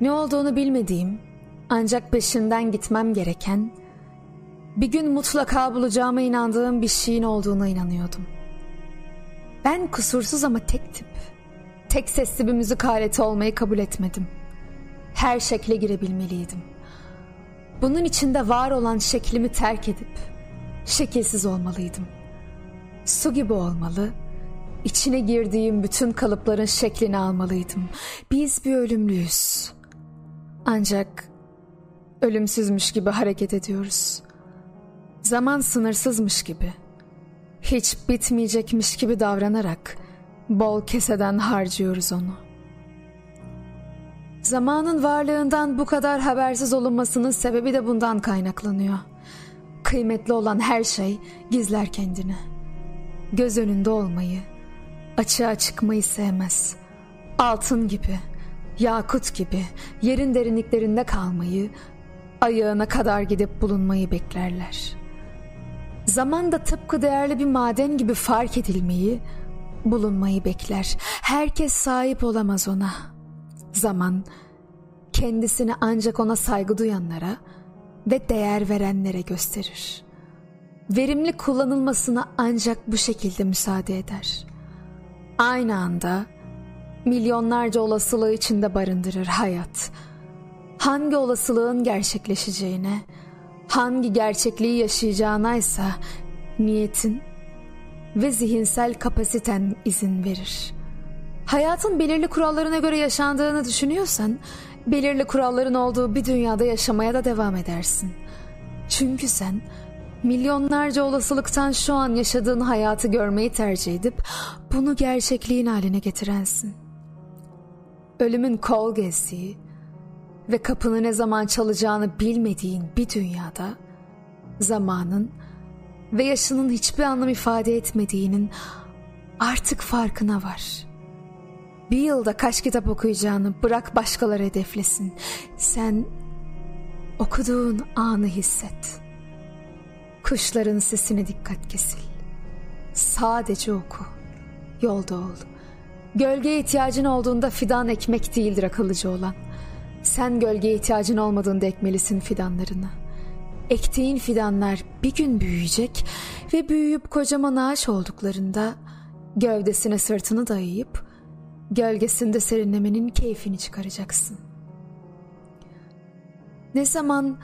Ne olduğunu bilmediğim ancak peşinden gitmem gereken bir gün mutlaka bulacağıma inandığım bir şeyin olduğuna inanıyordum. Ben kusursuz ama tek tip, tek sesli bir müzik aleti olmayı kabul etmedim. Her şekle girebilmeliydim. Bunun içinde var olan şeklimi terk edip şekilsiz olmalıydım. Su gibi olmalı, içine girdiğim bütün kalıpların şeklini almalıydım. Biz bir ölümlüyüz. Ancak ölümsüzmüş gibi hareket ediyoruz. Zaman sınırsızmış gibi. Hiç bitmeyecekmiş gibi davranarak bol keseden harcıyoruz onu. Zamanın varlığından bu kadar habersiz olunmasının sebebi de bundan kaynaklanıyor. Kıymetli olan her şey gizler kendini. Göz önünde olmayı, açığa çıkmayı sevmez. Altın gibi, yakut gibi yerin derinliklerinde kalmayı, ayağına kadar gidip bulunmayı beklerler. Zaman da tıpkı değerli bir maden gibi fark edilmeyi, bulunmayı bekler. Herkes sahip olamaz ona. Zaman kendisini ancak ona saygı duyanlara ve değer verenlere gösterir. Verimli kullanılmasına ancak bu şekilde müsaade eder. Aynı anda milyonlarca olasılığı içinde barındırır hayat. Hangi olasılığın gerçekleşeceğine, hangi gerçekliği yaşayacağına ise niyetin ve zihinsel kapasiten izin verir. Hayatın belirli kurallarına göre yaşandığını düşünüyorsan, belirli kuralların olduğu bir dünyada yaşamaya da devam edersin. Çünkü sen milyonlarca olasılıktan şu an yaşadığın hayatı görmeyi tercih edip bunu gerçekliğin haline getirensin. Ölümün kol gezdiği ve kapını ne zaman çalacağını bilmediğin bir dünyada zamanın ve yaşının hiçbir anlam ifade etmediğinin artık farkına var. Bir yılda kaç kitap okuyacağını bırak başkaları hedeflesin. Sen okuduğun anı hisset. Kuşların sesine dikkat kesil. Sadece oku. Yolda ol. Gölgeye ihtiyacın olduğunda fidan ekmek değildir akıllıcı olan. Sen gölgeye ihtiyacın olmadığında ekmelisin fidanlarını.'' Ektiğin fidanlar bir gün büyüyecek ve büyüyüp kocaman ağaç olduklarında gövdesine sırtını dayayıp gölgesinde serinlemenin keyfini çıkaracaksın. Ne zaman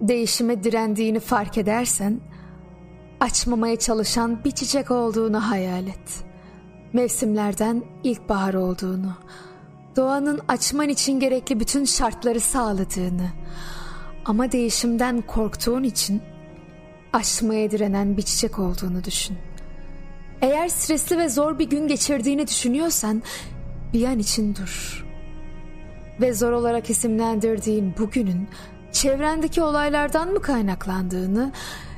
değişime direndiğini fark edersen açmamaya çalışan bir çiçek olduğunu hayal et. Mevsimlerden ilkbahar olduğunu, doğanın açman için gerekli bütün şartları sağladığını, ama değişimden korktuğun için aşmaya direnen bir çiçek olduğunu düşün. Eğer stresli ve zor bir gün geçirdiğini düşünüyorsan bir an için dur. Ve zor olarak isimlendirdiğin bugünün çevrendeki olaylardan mı kaynaklandığını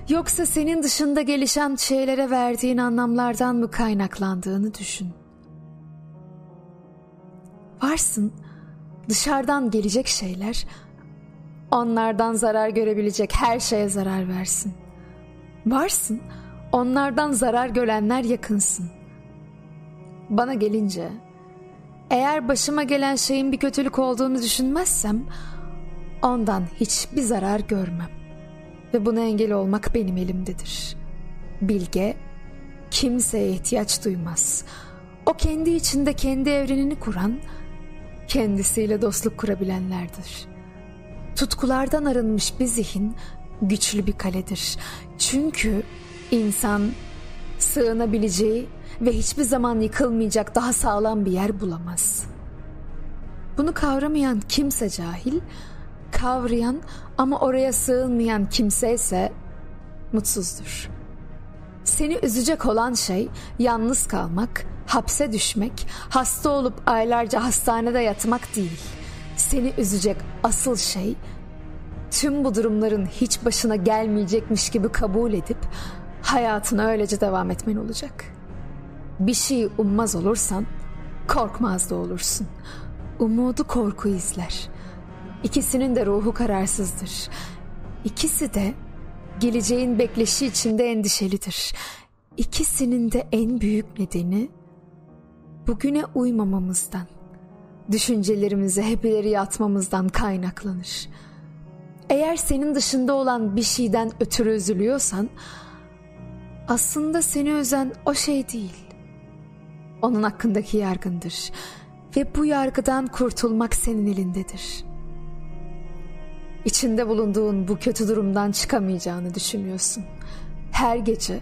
yoksa senin dışında gelişen şeylere verdiğin anlamlardan mı kaynaklandığını düşün. Varsın dışarıdan gelecek şeyler onlardan zarar görebilecek her şeye zarar versin. Varsın, onlardan zarar görenler yakınsın. Bana gelince, eğer başıma gelen şeyin bir kötülük olduğunu düşünmezsem, ondan hiçbir zarar görmem. Ve buna engel olmak benim elimdedir. Bilge, kimseye ihtiyaç duymaz. O kendi içinde kendi evrenini kuran, kendisiyle dostluk kurabilenlerdir.'' tutkulardan arınmış bir zihin güçlü bir kaledir. Çünkü insan sığınabileceği ve hiçbir zaman yıkılmayacak daha sağlam bir yer bulamaz. Bunu kavramayan kimse cahil, kavrayan ama oraya sığınmayan kimse ise mutsuzdur. Seni üzecek olan şey yalnız kalmak, hapse düşmek, hasta olup aylarca hastanede yatmak değil.'' Seni üzecek asıl şey tüm bu durumların hiç başına gelmeyecekmiş gibi kabul edip hayatına öylece devam etmen olacak. Bir şeyi ummaz olursan korkmaz da olursun. Umudu korku izler. İkisinin de ruhu kararsızdır. İkisi de geleceğin bekleşi içinde endişelidir. İkisinin de en büyük nedeni bugüne uymamamızdan düşüncelerimizi hep ileriye atmamızdan kaynaklanır. Eğer senin dışında olan bir şeyden ötürü üzülüyorsan aslında seni özen o şey değil. Onun hakkındaki yargındır ve bu yargıdan kurtulmak senin elindedir. İçinde bulunduğun bu kötü durumdan çıkamayacağını düşünüyorsun. Her gece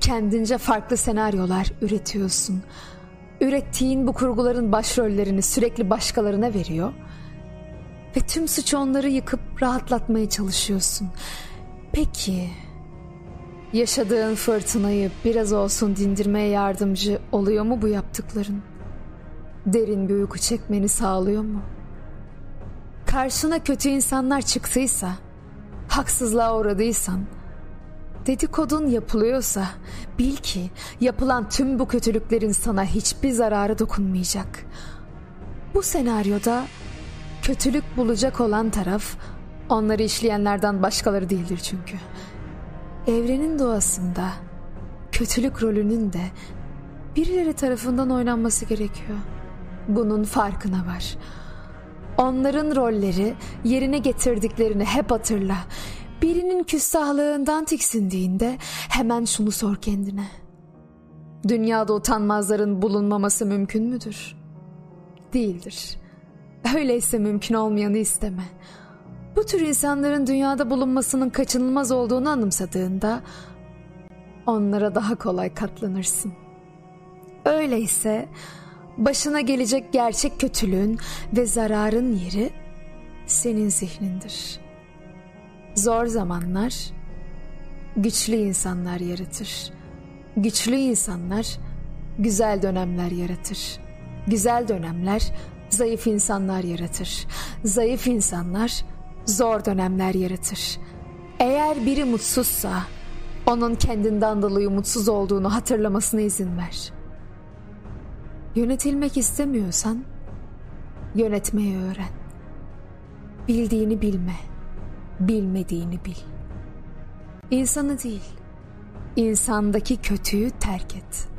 kendince farklı senaryolar üretiyorsun. Ürettiğin bu kurguların başrollerini sürekli başkalarına veriyor ve tüm suç onları yıkıp rahatlatmaya çalışıyorsun. Peki yaşadığın fırtınayı biraz olsun dindirmeye yardımcı oluyor mu bu yaptıkların? Derin bir uyku çekmeni sağlıyor mu? Karşına kötü insanlar çıktıysa, haksızlığa uğradıysan, dedikodun yapılıyorsa bil ki yapılan tüm bu kötülüklerin sana hiçbir zararı dokunmayacak. Bu senaryoda kötülük bulacak olan taraf onları işleyenlerden başkaları değildir çünkü. Evrenin doğasında kötülük rolünün de birileri tarafından oynanması gerekiyor. Bunun farkına var. Onların rolleri yerine getirdiklerini hep hatırla. Birinin küstahlığından tiksindiğinde hemen şunu sor kendine. Dünyada utanmazların bulunmaması mümkün müdür? Değildir. Öyleyse mümkün olmayanı isteme. Bu tür insanların dünyada bulunmasının kaçınılmaz olduğunu anımsadığında onlara daha kolay katlanırsın. Öyleyse başına gelecek gerçek kötülüğün ve zararın yeri senin zihnindir. Zor zamanlar güçlü insanlar yaratır. Güçlü insanlar güzel dönemler yaratır. Güzel dönemler zayıf insanlar yaratır. Zayıf insanlar zor dönemler yaratır. Eğer biri mutsuzsa onun kendinden dolayı mutsuz olduğunu hatırlamasına izin ver. Yönetilmek istemiyorsan yönetmeyi öğren. Bildiğini bilme, bilmediğini bil. İnsanı değil, insandaki kötüyü terk et.''